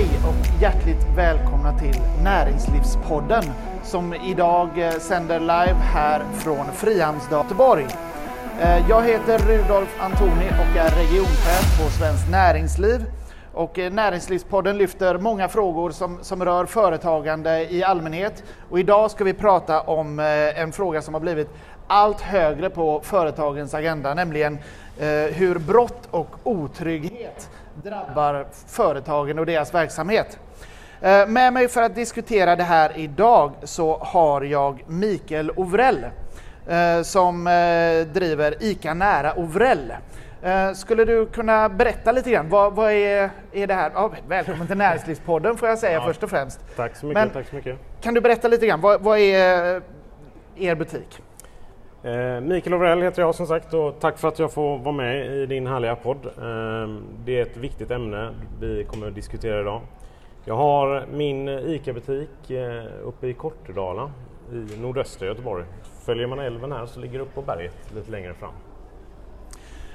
Hej och hjärtligt välkomna till Näringslivspodden som idag eh, sänder live här från Frihamnsdag Göteborg. Eh, jag heter Rudolf Antoni och är regionchef på Svenskt Näringsliv. Och eh, Näringslivspodden lyfter många frågor som, som rör företagande i allmänhet. Och idag ska vi prata om en fråga som har blivit allt högre på företagens agenda, nämligen hur brott och otrygghet drabbar företagen och deras verksamhet. Eh, Med mig för att diskutera det här idag så har jag Mikael Ovrell eh, som eh, driver ICA Nära Ovrell. Skulle du kunna berätta lite grann, vad, vad är, är det här? Ja, välkommen till Näringslivspodden får jag säga Ja. först och främst. Tack så mycket. Men- tack så mycket. Kan du berätta lite grann, vad, vad är er butik? Eh, Mikael Overell heter jag som sagt och tack för att jag får vara med i din härliga podd. Ehm, det är ett viktigt ämne vi kommer att diskutera idag. Jag har min ICA-butik eh, uppe i Kortedala i nordöstra Göteborg. Följer man älven här så ligger det upp på berget lite längre fram.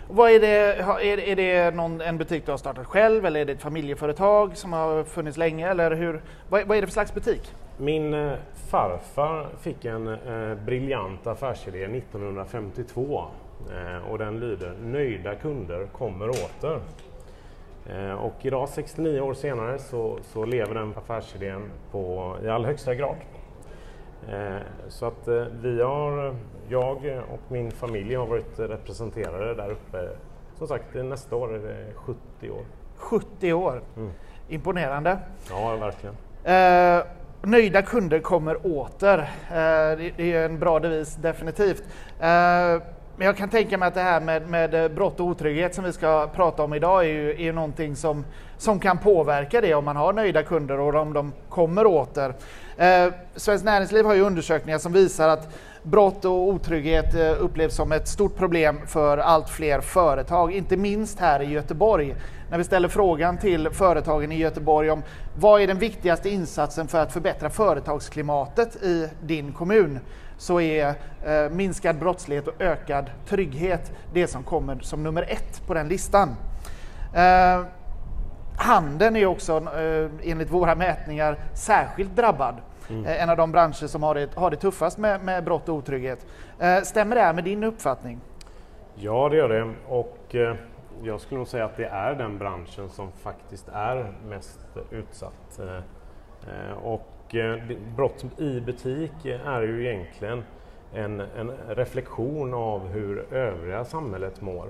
Vad är, det, är, är det någon, en butik du har startat själv eller är det ett familjeföretag som har funnits länge? Eller hur, vad, vad är det för slags butik? Min eh, farfar fick en eh, briljant affärsidé 1952 eh, och den lyder Nöjda kunder kommer åter. Eh, och idag 69 år senare så, så lever den affärsidén på, i allra högsta grad. Eh, så att eh, vi har, jag och min familj har varit representerade där uppe. Som sagt, nästa år är det 70 år. 70 år. Mm. Imponerande. Ja, verkligen. Nöjda kunder kommer åter. Eh, det, är en bra devis, definitivt. Eh, men jag kan tänka mig att det här med, med eh, brott och otrygghet som vi ska prata om idag är ju, är ju någonting som, som kan påverka det om man har nöjda kunder och om de kommer åter. Eh, Svenskt Näringsliv har ju undersökningar som visar att brott och otrygghet eh, upplevs som ett stort problem för allt fler företag, inte minst här i Göteborg. När vi ställer frågan till företagen i Göteborg om vad är den viktigaste insatsen för att förbättra företagsklimatet i din kommun så är eh, minskad brottslighet och ökad trygghet det som kommer som nummer ett på den listan. Eh, handeln är också eh, enligt våra mätningar särskilt drabbad. Mm. Eh, en av de branscher som har det, har det tuffast med, med brott och otrygghet. Eh, stämmer det här med din uppfattning? Ja, det gör det. Och eh, jag skulle nog säga att det är den branschen som faktiskt är mest utsatt. Och brott i butik är ju egentligen en, en reflektion av hur övriga samhället mår.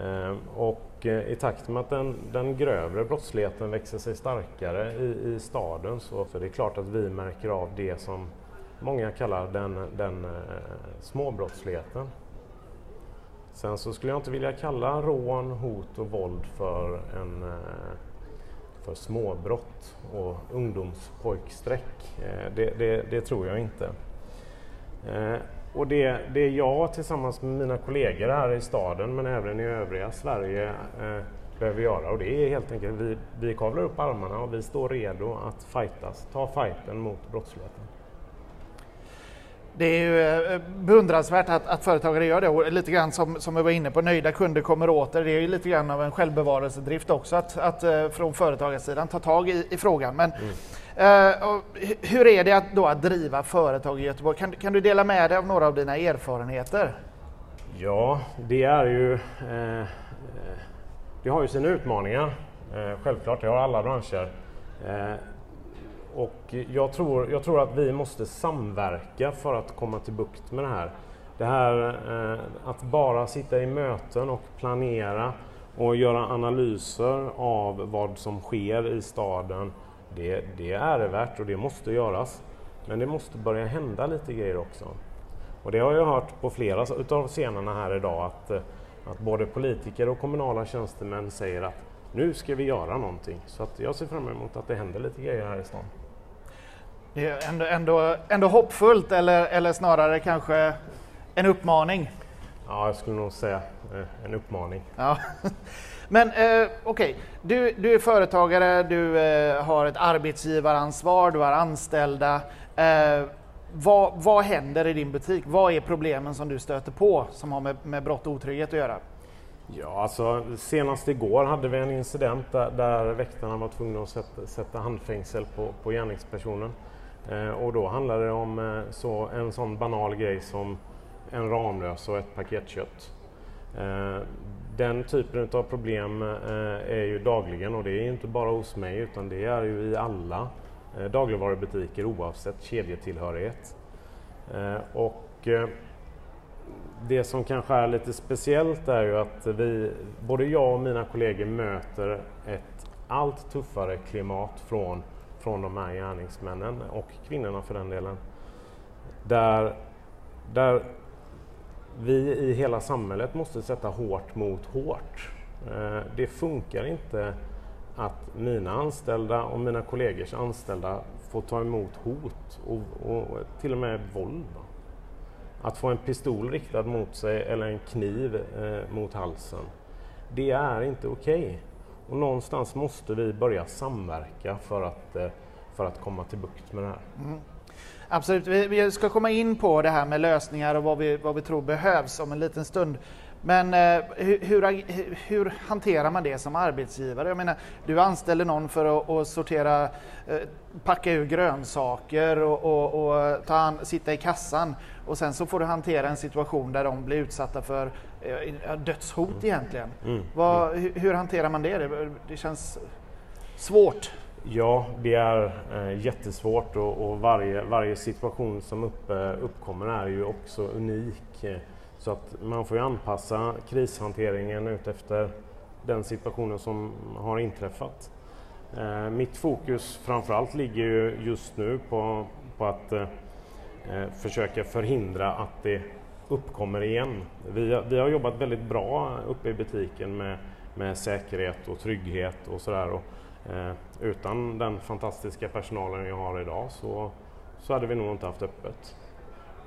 Eh, och eh, i takt med att den, den grövre brottsligheten växer sig starkare i, i staden så, så är det klart att vi märker av det som många kallar den, den eh, småbrottsligheten. Sen så skulle jag inte vilja kalla rån, hot och våld för, en, för småbrott och ungdomspojkstreck. Det, det, det tror jag inte. Och det, det jag tillsammans med mina kollegor här i staden men även i övriga Sverige eh, behöver göra och det är helt enkelt vi, vi kavlar upp armarna och vi står redo att fightas, ta fighten mot brottsligheten. Det är ju eh, beundransvärt att, att företagare gör det och lite grann som, som vi var inne på, nöjda kunder kommer åter. Det är ju lite grann av en självbevarelsedrift också att, att eh, från företagarsidan ta tag i, i frågan. Men eh, och hu- hur är det att, då att driva företag i Göteborg? Kan, kan du dela med dig av några av dina erfarenheter? Ja, det är ju... Eh, eh, det har ju sina utmaningar. Eh, självklart, det har alla branscher. Och jag tror, jag tror att vi måste samverka för att komma till bukt med det här. Det här eh, att bara sitta i möten och planera och göra analyser av vad som sker i staden, det, det är ärevärt och det måste göras. Men det måste börja hända lite grejer också. Och det har jag hört på flera utav scenerna här idag att, eh, att både politiker och kommunala tjänstemän säger att nu ska vi göra någonting. Så att jag ser fram emot att det händer lite grejer här i stan. Det är ändå, ändå, ändå hoppfullt eller, eller snarare kanske en uppmaning. Ja, jag skulle nog säga eh, en uppmaning. Ja. Men eh, okej, du, du är företagare, du eh, har ett arbetsgivaransvar, du har anställda. Eh, vad, vad händer i din butik? Vad är problemen som du stöter på som har med, med brott och otrygghet att göra? Ja, alltså senast igår hade vi en incident där, där väktarna var tvungna att sätta, sätta handfängsel på, på gärningspersonen. Eh, och då handlade det om eh, så, en sån banal grej som en Ramlös och ett paket kött. Eh, den typen av problem är ju dagligen och det är inte bara hos mig utan det är ju i alla dagligvarubutiker oavsett kedjetillhörighet. Och det som kanske är lite speciellt är ju att vi, både jag och mina kollegor möter ett allt tuffare klimat från, från de här gärningsmännen och kvinnorna för den delen. Där, där vi i hela samhället måste sätta hårt mot hårt. Eh, det funkar inte att mina anställda och mina kollegors anställda får ta emot hot och, och till och med våld. Att få en pistol riktad mot sig eller en kniv eh, mot halsen, det är inte okej. Okay. Och någonstans måste vi börja samverka för att, eh, för att komma till bukt med det här. Mm. Absolut, vi, vi, ska komma in på det här med lösningar och vad vi, vad vi tror behövs om en liten stund. Men eh, hur, hur, hanterar man det som arbetsgivare? Jag menar, du anställer någon för att, att sortera, eh, packa ur grönsaker och, och, och ta an, sitta i kassan och sen så får du hantera en situation där de blir utsatta för eh, dödshot mm. egentligen. Mm. Vad, hur, hur, hanterar man det? det? Det känns svårt. Ja, det är eh, jättesvårt och, och, varje, varje situation som upp, uppkommer är ju också unik. Så att man får ju anpassa krishanteringen utefter den situationen som har inträffat. Eh, mitt fokus framförallt ligger ju just nu på, på att eh, eh försöka förhindra att det uppkommer igen. Vi, vi har jobbat väldigt bra uppe i butiken med, med säkerhet och trygghet och sådär. Eh, utan den fantastiska personalen jag har idag så, så hade vi nog inte haft öppet.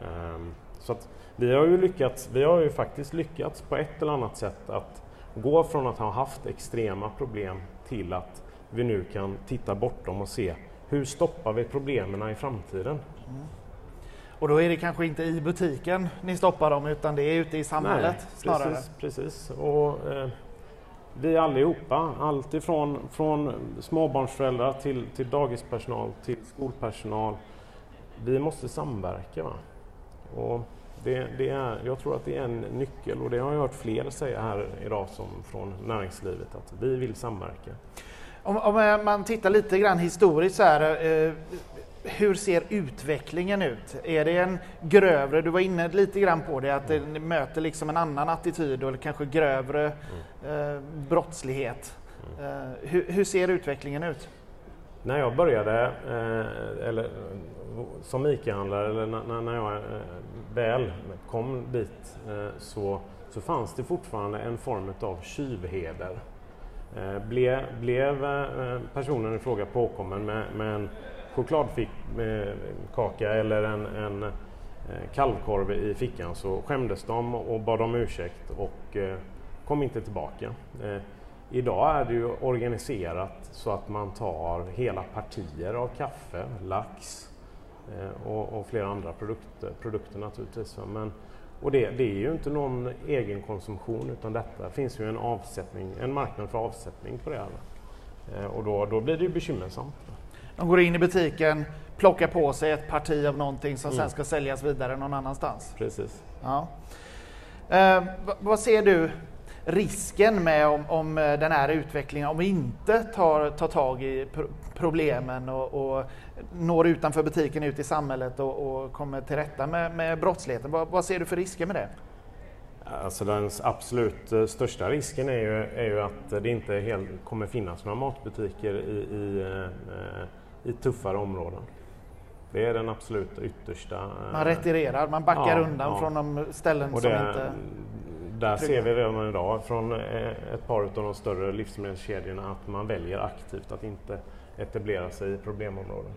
Eh, så vi har ju lyckats, vi har ju faktiskt lyckats på ett eller annat sätt att gå från att ha haft extrema problem till att vi nu kan titta bortom och se hur stoppar vi problemen i framtiden? Mm. Och då är det kanske inte i butiken ni stoppar dem utan det är ute i samhället Nej, snarare? Precis, precis. Och, eh, vi allihopa, alltifrån från småbarnsföräldrar till, till dagispersonal till skolpersonal. Vi måste samverka. Va? Och det, det, är, jag tror att det är en nyckel och det har jag hört fler säga här idag som från näringslivet att vi vill samverka. Om, om man tittar lite grann historiskt så här, eh, hur ser utvecklingen ut? Är det en grövre, du var inne lite grann på det, att det möter liksom en annan attityd och kanske grövre mm. eh, brottslighet. Mm. Eh, hur, hur, ser utvecklingen ut? När jag började eh, eller, eh, som ICA-handlare, eller när, när jag eh, väl kom dit, eh, så, så fanns det fortfarande en form av tjuvheder. Eh, ble, blev eh, personen i fråga påkommen med, med en chokladkaka eh, eller en, en eh, kalvkorv i fickan så skämdes de och bad om ursäkt och eh, kom inte tillbaka. Eh, Eh, idag är det ju organiserat så att man tar hela partier av kaffe, lax och, och flera andra produkter, produkter naturligtvis. Men, och det, det, är ju inte någon egen konsumtion utan detta finns ju en avsättning, en marknad för avsättning på det här. Och då, då blir det ju bekymmersamt. De går in i butiken, plockar på sig ett parti av någonting som mm. sen ska säljas vidare någon annanstans. Precis. Ja. Eh, vad ser du risken med om, om, eh, den här utvecklingen, om vi inte tar, tar tag i problemen och, och når utanför butiken ut i samhället och, och kommer till rätta med, med brottsligheten. Vad, vad, ser du för risker med det? Alltså den absolut eh, största risken är ju, är ju att det inte helt kommer finnas några matbutiker i, i eh, i tuffare områden. Det är den absolut yttersta. Man retirerar, man backar ja, undan ja. från de ställen och som det, inte... Där ser vi redan idag från eh, ett par av de större livsmedelskedjorna att man väljer aktivt att inte etablera sig i problemområden.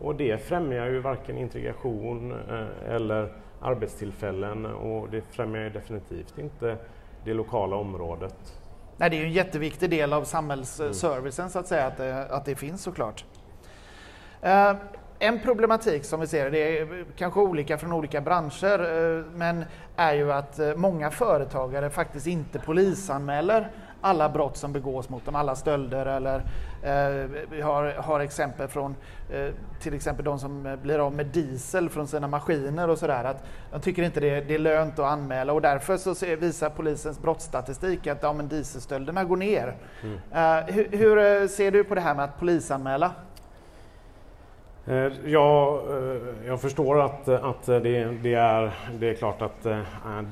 Och det främjar ju varken integration eh, eller arbetstillfällen och det främjar ju definitivt inte det lokala området. Nej, det är ju en jätteviktig del av samhällsservicen mm. så att säga, att det, att det finns såklart. Eh, en problematik som vi ser, det är kanske olika från olika branscher, men är ju att många företagare faktiskt inte polisanmäler alla brott som begås mot dem, alla stölder eller eh, vi har, har exempel från eh, till exempel de som blir av med diesel från sina maskiner och sådär att de tycker inte det, det är lönt att anmäla och därför så ser, visar polisens brottsstatistik att ja, men dieselstölderna går ner. Mm. Eh, hur, hur eh, ser du på det här med att polisanmäla? Eh, ja, eh, jag förstår att, att det, det, är, det är klart att eh,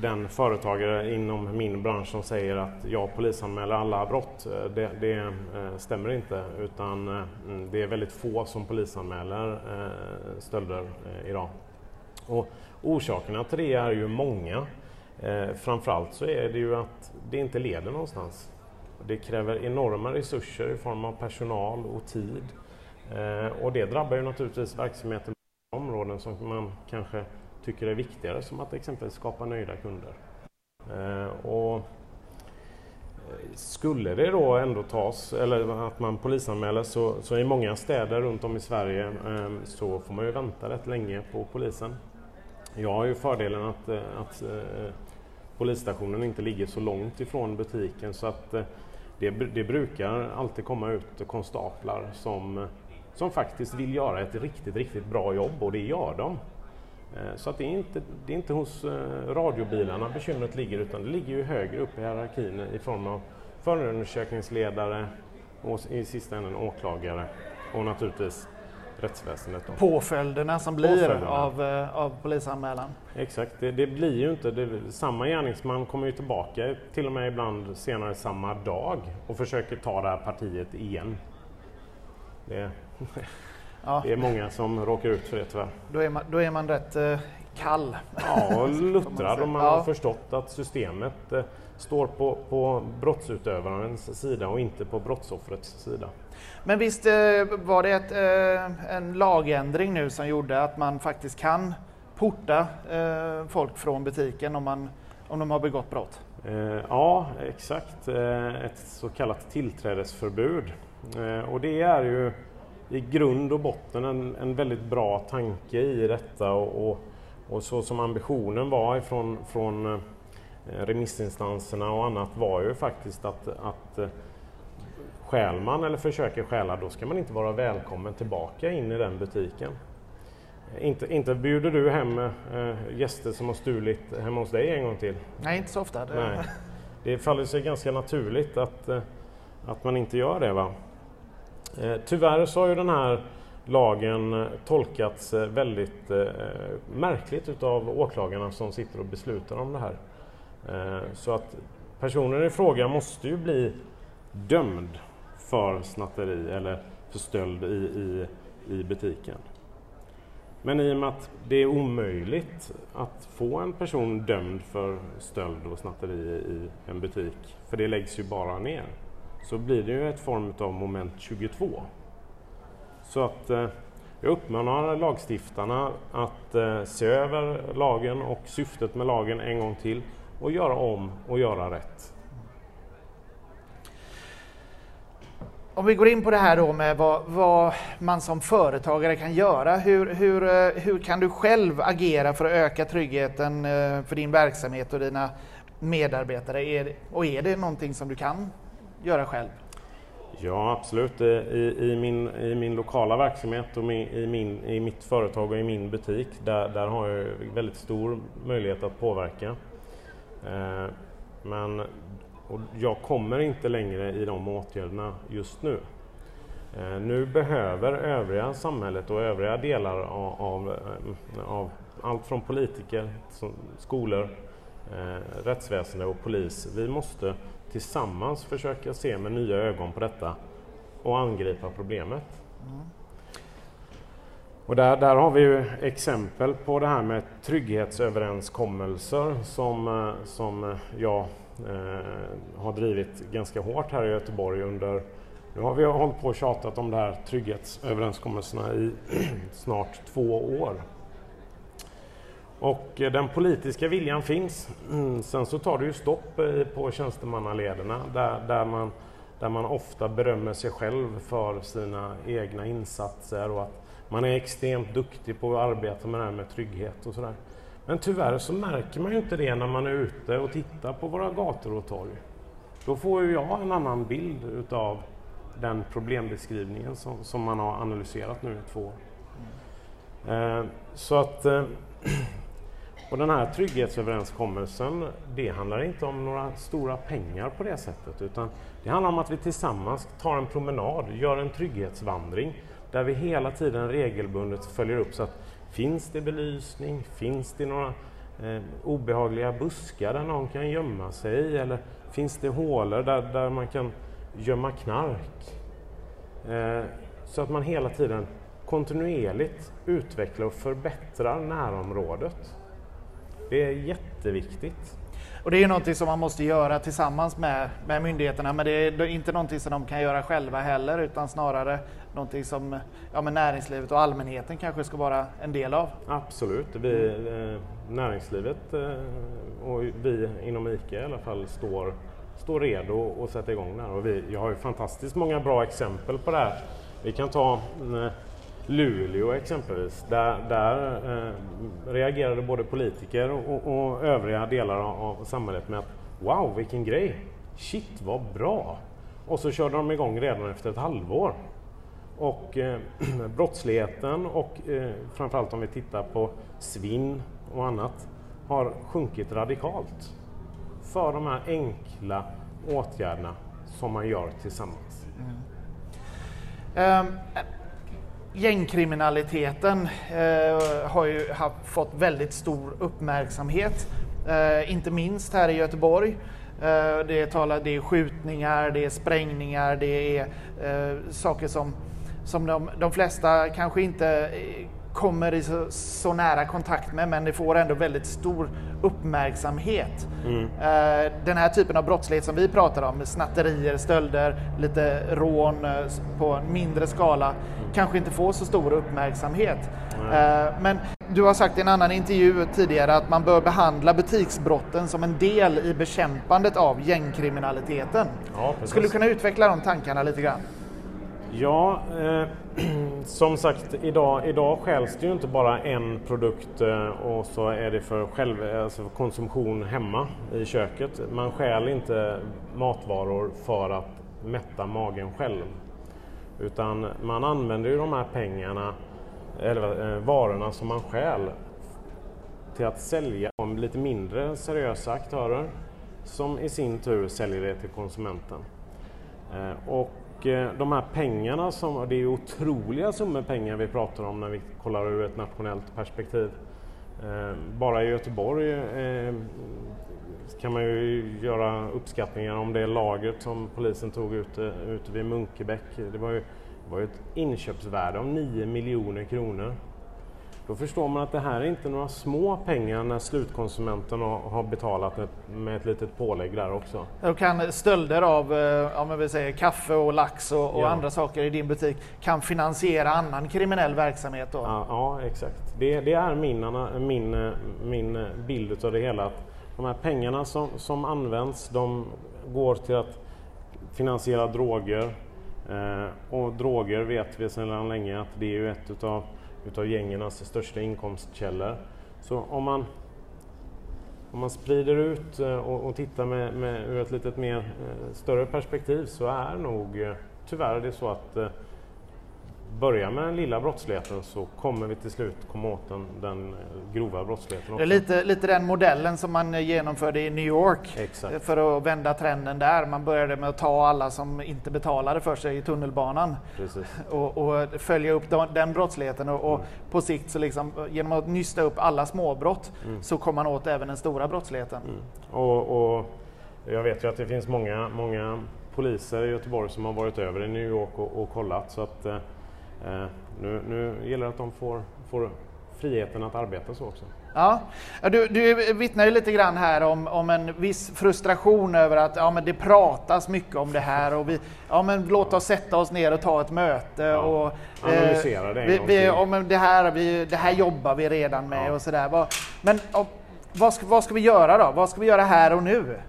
den företagare inom min bransch som säger att jag polisanmäler alla brott, det, det stämmer inte. Utan mm, det är väldigt få som polisanmäler stölder idag. Och orsakerna till det är ju många. Framförallt så är det ju att det inte leder någonstans. Det kräver enorma resurser i form av personal och tid. Eh, och det drabbar ju naturligtvis verksamheten på områden som man kanske tycker är viktigare som att exempelvis skapa nöjda kunder. Eh, och eh, skulle det då ändå tas, eller att man polisanmäler, så, så i många städer runt om i Sverige så får man ju vänta rätt länge på polisen. Jag har ju fördelen att, att polisstationen inte ligger så långt ifrån butiken så att det, det brukar alltid komma ut konstaplar som som faktiskt vill göra ett riktigt, riktigt bra jobb och det gör de. Eh, så att det, är inte, det är inte hos eh, radiobilarna bekymret ligger utan det ligger ju högre upp i hierarkin i form av förundersökningsledare och i sista änden åklagare och naturligtvis rättsväsendet. Då. Påföljderna som blir Påföljderna. Av, eh, av polisanmälan. Exakt, det, det blir ju inte, det, samma gärningsman kommer ju tillbaka till och med ibland senare samma dag och försöker ta det här partiet igen. Det, ja. det är många som råkar ut för det tyvärr. Då är man, då är man rätt eh, kall. Ja, och luttrad om man ja. har förstått att systemet eh, står på, på brottsutövarens sida och inte på brottsoffrets sida. Men visst eh, var det ett, eh, en lagändring nu som gjorde att man faktiskt kan porta eh, folk från butiken om, man, om de har begått brott? Eh, ja, exakt. ett så kallat tillträdesförbud. Och det är ju i grund och botten en, en väldigt bra tanke i detta och, och, och så som ambitionen var ifrån från eh, remissinstanserna och annat var ju faktiskt att, att eh, stjäl man eller försöker stjäla då ska man inte vara välkommen tillbaka in i den butiken. Inte, inte bjuder du hem gäster som har stulit hemma hos dig en gång till? Nej, inte så ofta. Det, Nej. det faller sig ganska naturligt att, att man inte gör det. Va? Eh, tyvärr så har ju den här lagen eh, tolkats eh, väldigt märkligt utav åklagarna som sitter och beslutar om det här. Så att personen i fråga måste ju bli dömd för snatteri eller för stöld i, i, i butiken. Men i och med att det är omöjligt att få en person dömd för stöld och snatteri i en butik, för det läggs ju bara ner, så blir det ju ett form av moment 22. Så att eh, jag uppmanar lagstiftarna att eh, se över lagen och syftet med lagen en gång till och göra om och göra rätt. Om vi går in på det här då med vad, vad man som företagare kan göra. Hur, hur, eh, hur kan du själv agera för att öka tryggheten eh, för din verksamhet och dina medarbetare? Är, och är det någonting som du kan göra själv? Ja, absolut. Eh, I, i, min, i min lokala verksamhet och i, min, i mitt företag och i min butik, där, där har jag väldigt stor möjlighet att påverka. Eh, men jag kommer inte längre i de åtgärderna just nu. Eh, nu behöver övriga samhället och övriga delar av, av, eh, av allt från politiker, skolor, eh, rättsväsende och polis, vi måste tillsammans försöka se med nya ögon på detta och angripa problemet. Mm. Och där, där har vi ju exempel på det här med trygghetsöverenskommelser som, eh, som jag eh, har drivit ganska hårt här i Göteborg under nu har vi hållit på och tjatat om de här trygghetsöverenskommelserna i snart två år. Och eh, den politiska viljan finns. Mm, sen så tar det ju stopp på tjänstemannalederna där, där, man, där man ofta berömmer sig själv för sina egna insatser och att Man är extremt duktig på att arbeta med det här med trygghet och sådär. Men tyvärr så märker man ju inte det när man är ute och tittar på våra gator och torg. Då får ju jag en annan bild utav den problembeskrivningen som, som man har analyserat nu i två år. Eh, så att eh, och den här trygghetsöverenskommelsen, det handlar inte om några stora pengar på det sättet utan det handlar om att vi tillsammans tar en promenad, gör en trygghetsvandring där vi hela tiden regelbundet följer upp så att finns det belysning, finns det några eh, obehagliga buskar där någon kan gömma sig eller finns det hålor där, där man kan gömma knark? Eh, så att man hela tiden kontinuerligt utvecklar och förbättrar närområdet. Det är jätteviktigt. Och det är någonting som man måste göra tillsammans med, med myndigheterna men det är inte någonting som de kan göra själva heller utan snarare någonting som ja, men näringslivet och allmänheten kanske ska vara en del av. Absolut, vi, eh, näringslivet eh, och vi inom ICA i alla fall står, står redo att sätta igång det här. Och vi, jag har ju fantastiskt många bra exempel på det här. Vi kan ta eh, Luleå exempelvis. Där, där eh, reagerade både politiker och, och, övriga delar av samhället med att Wow, vilken grej! Shit, vad bra! Och så körde de igång redan efter ett halvår. Och eh, brottsligheten och eh, framförallt om vi tittar på svinn och annat har sjunkit radikalt. För de här enkla åtgärderna som man gör tillsammans. Mm. Um, gängkriminaliteten eh, har ju har fått väldigt stor uppmärksamhet, eh, inte minst här i Göteborg. Eh, det, talar, det är skjutningar, det är sprängningar, det är eh, saker som, som de, de flesta kanske inte eh, kommer i så, så, nära kontakt med men det får ändå väldigt stor uppmärksamhet. Mm. Uh, den här typen av brottslighet som vi pratar om, snatterier, stölder, lite rån uh, på en mindre skala, mm. kanske inte får så stor uppmärksamhet. Mm. Men du har sagt i en annan intervju tidigare att man bör behandla butiksbrotten som en del i bekämpandet av gängkriminaliteten. Ja, Skulle du kunna utveckla de tankarna lite grann? Ja, eh, som sagt idag, idag skäls det ju inte bara en produkt eh, och så är det för, själv, alltså för konsumtion hemma i köket. Man stjäl inte matvaror för att mätta magen själv. Utan man använder ju de här pengarna, eller eh, varorna som man stjäl till att sälja om lite mindre seriösa aktörer som i sin tur säljer det till konsumenten. Eh, och och eh, de här pengarna, som, det är otroliga summor pengar vi pratar om när vi kollar ur ett nationellt perspektiv. Eh, bara i Göteborg eh, kan man ju göra uppskattningar om det lagret som polisen tog ute, eh, ute vid Munkebäck. Det var ju, det var ju ett inköpsvärde om 9 miljoner kronor. Då förstår man att det här är inte några små pengar när slutkonsumenten har betalat med ett litet pålägg där också. Då kan stölder av eh, om vi säger, kaffe och lax och, och ja. andra saker i din butik kan finansiera annan kriminell verksamhet? Då. Ja, ja exakt. Det, det, är min, min, min bild av det hela. Att de här pengarna som, som används de går till att finansiera droger. Eh, och droger vet vi sedan länge att det är ju ett utav utav gängernas största inkomstkällor. Så om man, om man sprider ut eh, och, och tittar med, med, ur ett lite mer eh, större perspektiv så är nog eh, tyvärr det så att börja med den lilla brottsligheten så kommer vi till slut komma åt den, den grova brottsligheten. Också. Det är lite, lite den modellen som man genomförde i New York Exakt. för att vända trenden där. Man började med att ta alla som inte betalade för sig i tunnelbanan och, och, följa upp den, brottsligheten och, och mm. på sikt så liksom, genom att nysta upp alla småbrott mm. så kommer man åt även den stora brottsligheten. Mm. Och, och, jag vet ju att det finns många, många poliser i Göteborg som har varit över i New York och, och kollat så att eh, Eh, nu, nu gäller det att de får, får friheten att arbeta så också. Ja, du, du vittnar ju lite grann här om, om en viss frustration över att ja, men det pratas mycket om det här och vi, ja men låt oss sätta oss ner och ta ett möte ja. och analysera det en vi, gång vi, ja, men det, här, vi, det här jobbar vi redan med ja. och sådär. Men vad ska, vad ska vi göra då? Vad ska vi göra här och nu?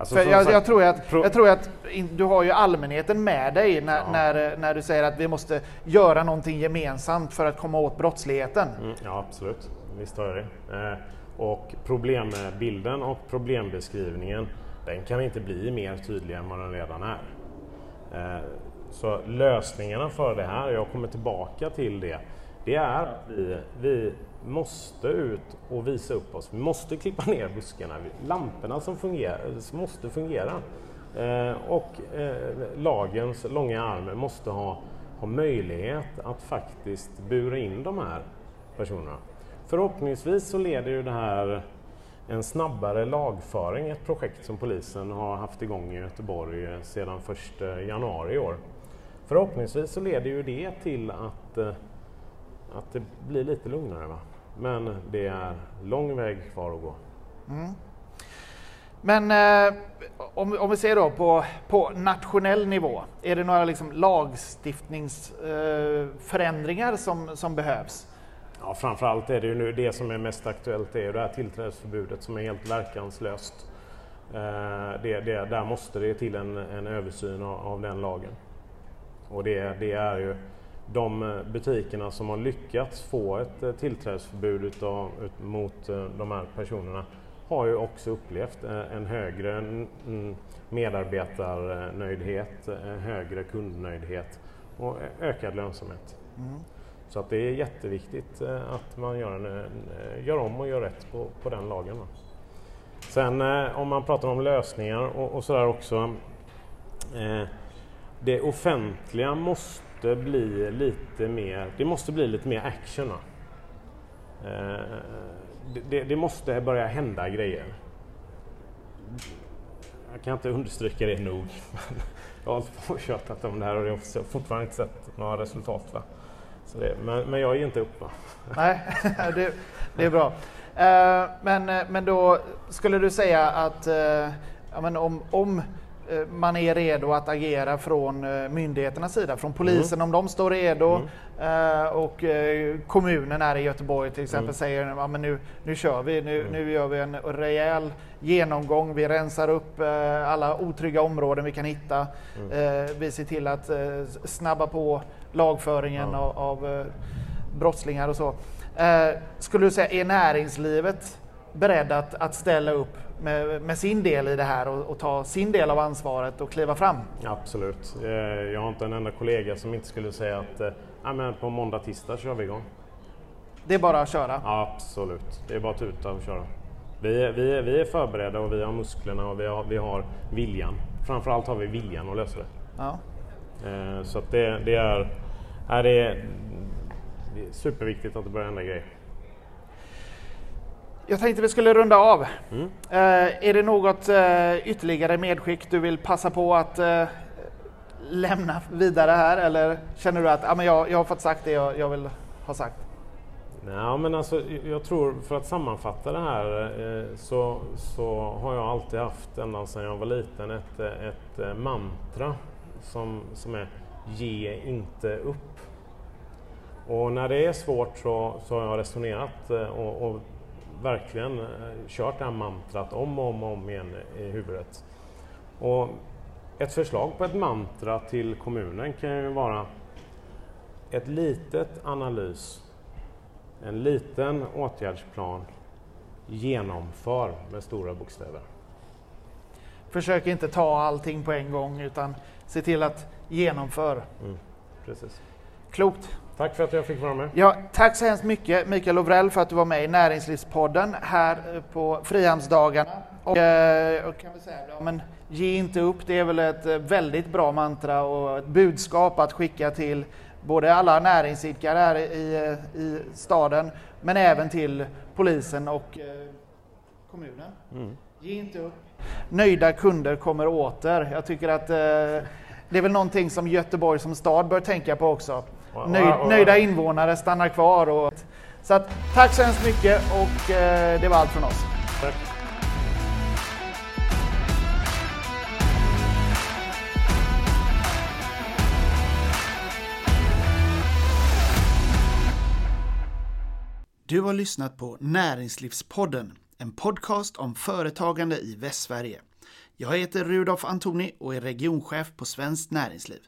Alltså, För jag, sagt, jag, tror att, jag tror att du har ju allmänheten med dig när, ja. när, när du säger att vi måste göra någonting gemensamt för att komma åt brottsligheten. Mm, ja, absolut. Visst har jag det. Eh, och problembilden och problembeskrivningen, den kan inte bli mer tydlig än vad den redan är. Eh, så lösningarna för det här, jag kommer tillbaka till det, det är att vi, vi måste ut och visa upp oss. Vi måste klippa ner buskarna. Lamporna som fungerar, måste fungera. Eh, och eh, lagens långa arm måste ha, ha möjlighet att faktiskt bura in de här personerna. Förhoppningsvis så leder ju det här en snabbare lagföring, ett projekt som polisen har haft igång i Göteborg eh, sedan 1 januari i år. Förhoppningsvis så leder ju det till att, eh, att det blir lite lugnare. Va? Men det är lång väg kvar att gå. Mm. Men eh, om, om vi ser då på, på nationell nivå, är det några liksom lagstiftningsförändringar eh, som, som behövs? Ja, framförallt är det ju nu det som är mest aktuellt, det är det här tillträdesförbudet som är helt verkanslöst. Eh, det, det, där måste det till en, en översyn av, av, den lagen. Och det, det, är ju de butikerna som har lyckats få ett eh, tillträdesförbud utav, ut, mot eh, de här personerna har ju också upplevt en högre medarbetarnöjdhet, högre kundnöjdhet och ökad lönsamhet. Mm. Så att det är jätteviktigt eh, att man gör, en, eh, gör om och gör rätt på, på den lagen. Sen eh, om man pratar om lösningar och, och sådär också. det offentliga måste bli lite mer, det måste bli lite mer action. Eh, det, det, måste börja hända grejer. Jag kan inte understryka det nog. Jag har hållit på och tjatat om det här och jag har fortfarande inte sett några resultat. Va? Det, men, men, jag ger inte upp. Va? Nej, det, det, är bra. Eh, men, eh, men då skulle du säga att ja, men om, om man är redo att agera från myndigheternas sida, från polisen mm. om de står redo mm. och kommunen här i Göteborg till exempel mm. säger ja, men nu, nu kör vi, nu, mm. nu gör vi en rejäl genomgång, vi rensar upp alla otrygga områden vi kan hitta. Mm. Vi ser till att snabba på lagföringen av, av eh, brottslingar och så. Eh, skulle du säga, är näringslivet beredd att, att ställa upp med, med, sin del i det här och, och, ta sin del av ansvaret och kliva fram? Absolut. Eh, jag har inte en enda kollega som inte skulle säga att eh, men på måndag, tisdag kör vi igång. Det är bara att köra? Absolut, det är bara att tuta och köra. Vi, vi, vi är förberedda och vi har musklerna och vi har, vi har viljan. Framförallt har vi viljan att lösa det. Ja. Eh, så det, det, är, är det, det är superviktigt att det börjar hända grejer. Jag tänkte vi skulle runda av. Mm. Eh, är det något eh, ytterligare medskick du vill passa på att lämna vidare här eller känner du att ah, men jag, jag har fått sagt det jag, jag vill ha sagt? Nej, men alltså, jag tror för att sammanfatta det här eh, så, så har jag alltid haft ända sedan jag var liten ett, ett mantra som, som är ge inte upp. Och när det är svårt så, så har jag resonerat eh, och, och verkligen eh, kört det här mantrat om och om, och om igen i huvudet. Och ett förslag på ett mantra till kommunen kan ju vara ett litet analys, en liten åtgärdsplan, genomför med stora bokstäver. Försök inte ta allting på en gång utan se till att genomföra. Mm, precis. Klokt. Tack för att jag fick vara med. Ja, tack så hemskt mycket Mikael Lovrell för att du var med i Näringslivspodden här på Frihamnsdagarna. Och, eh, och kan vi säga, ja, men ge inte upp, det är väl ett eh, väldigt bra mantra och ett budskap att skicka till både alla näringsidkare här i, eh, i staden men även till polisen och kommunen. Mm. Ge inte upp. Nöjda kunder kommer åter. Jag tycker att eh, det är väl någonting som Göteborg som stad bör tänka på också. Nöjd, nöjda invånare stannar kvar. Och, så att, tack så hemskt mycket och eh, det var allt från oss. Tack. Du har lyssnat på Näringslivspodden, en podcast om företagande i Västsverige. Jag heter Rudolf Antoni och är regionchef på Svenskt Näringsliv.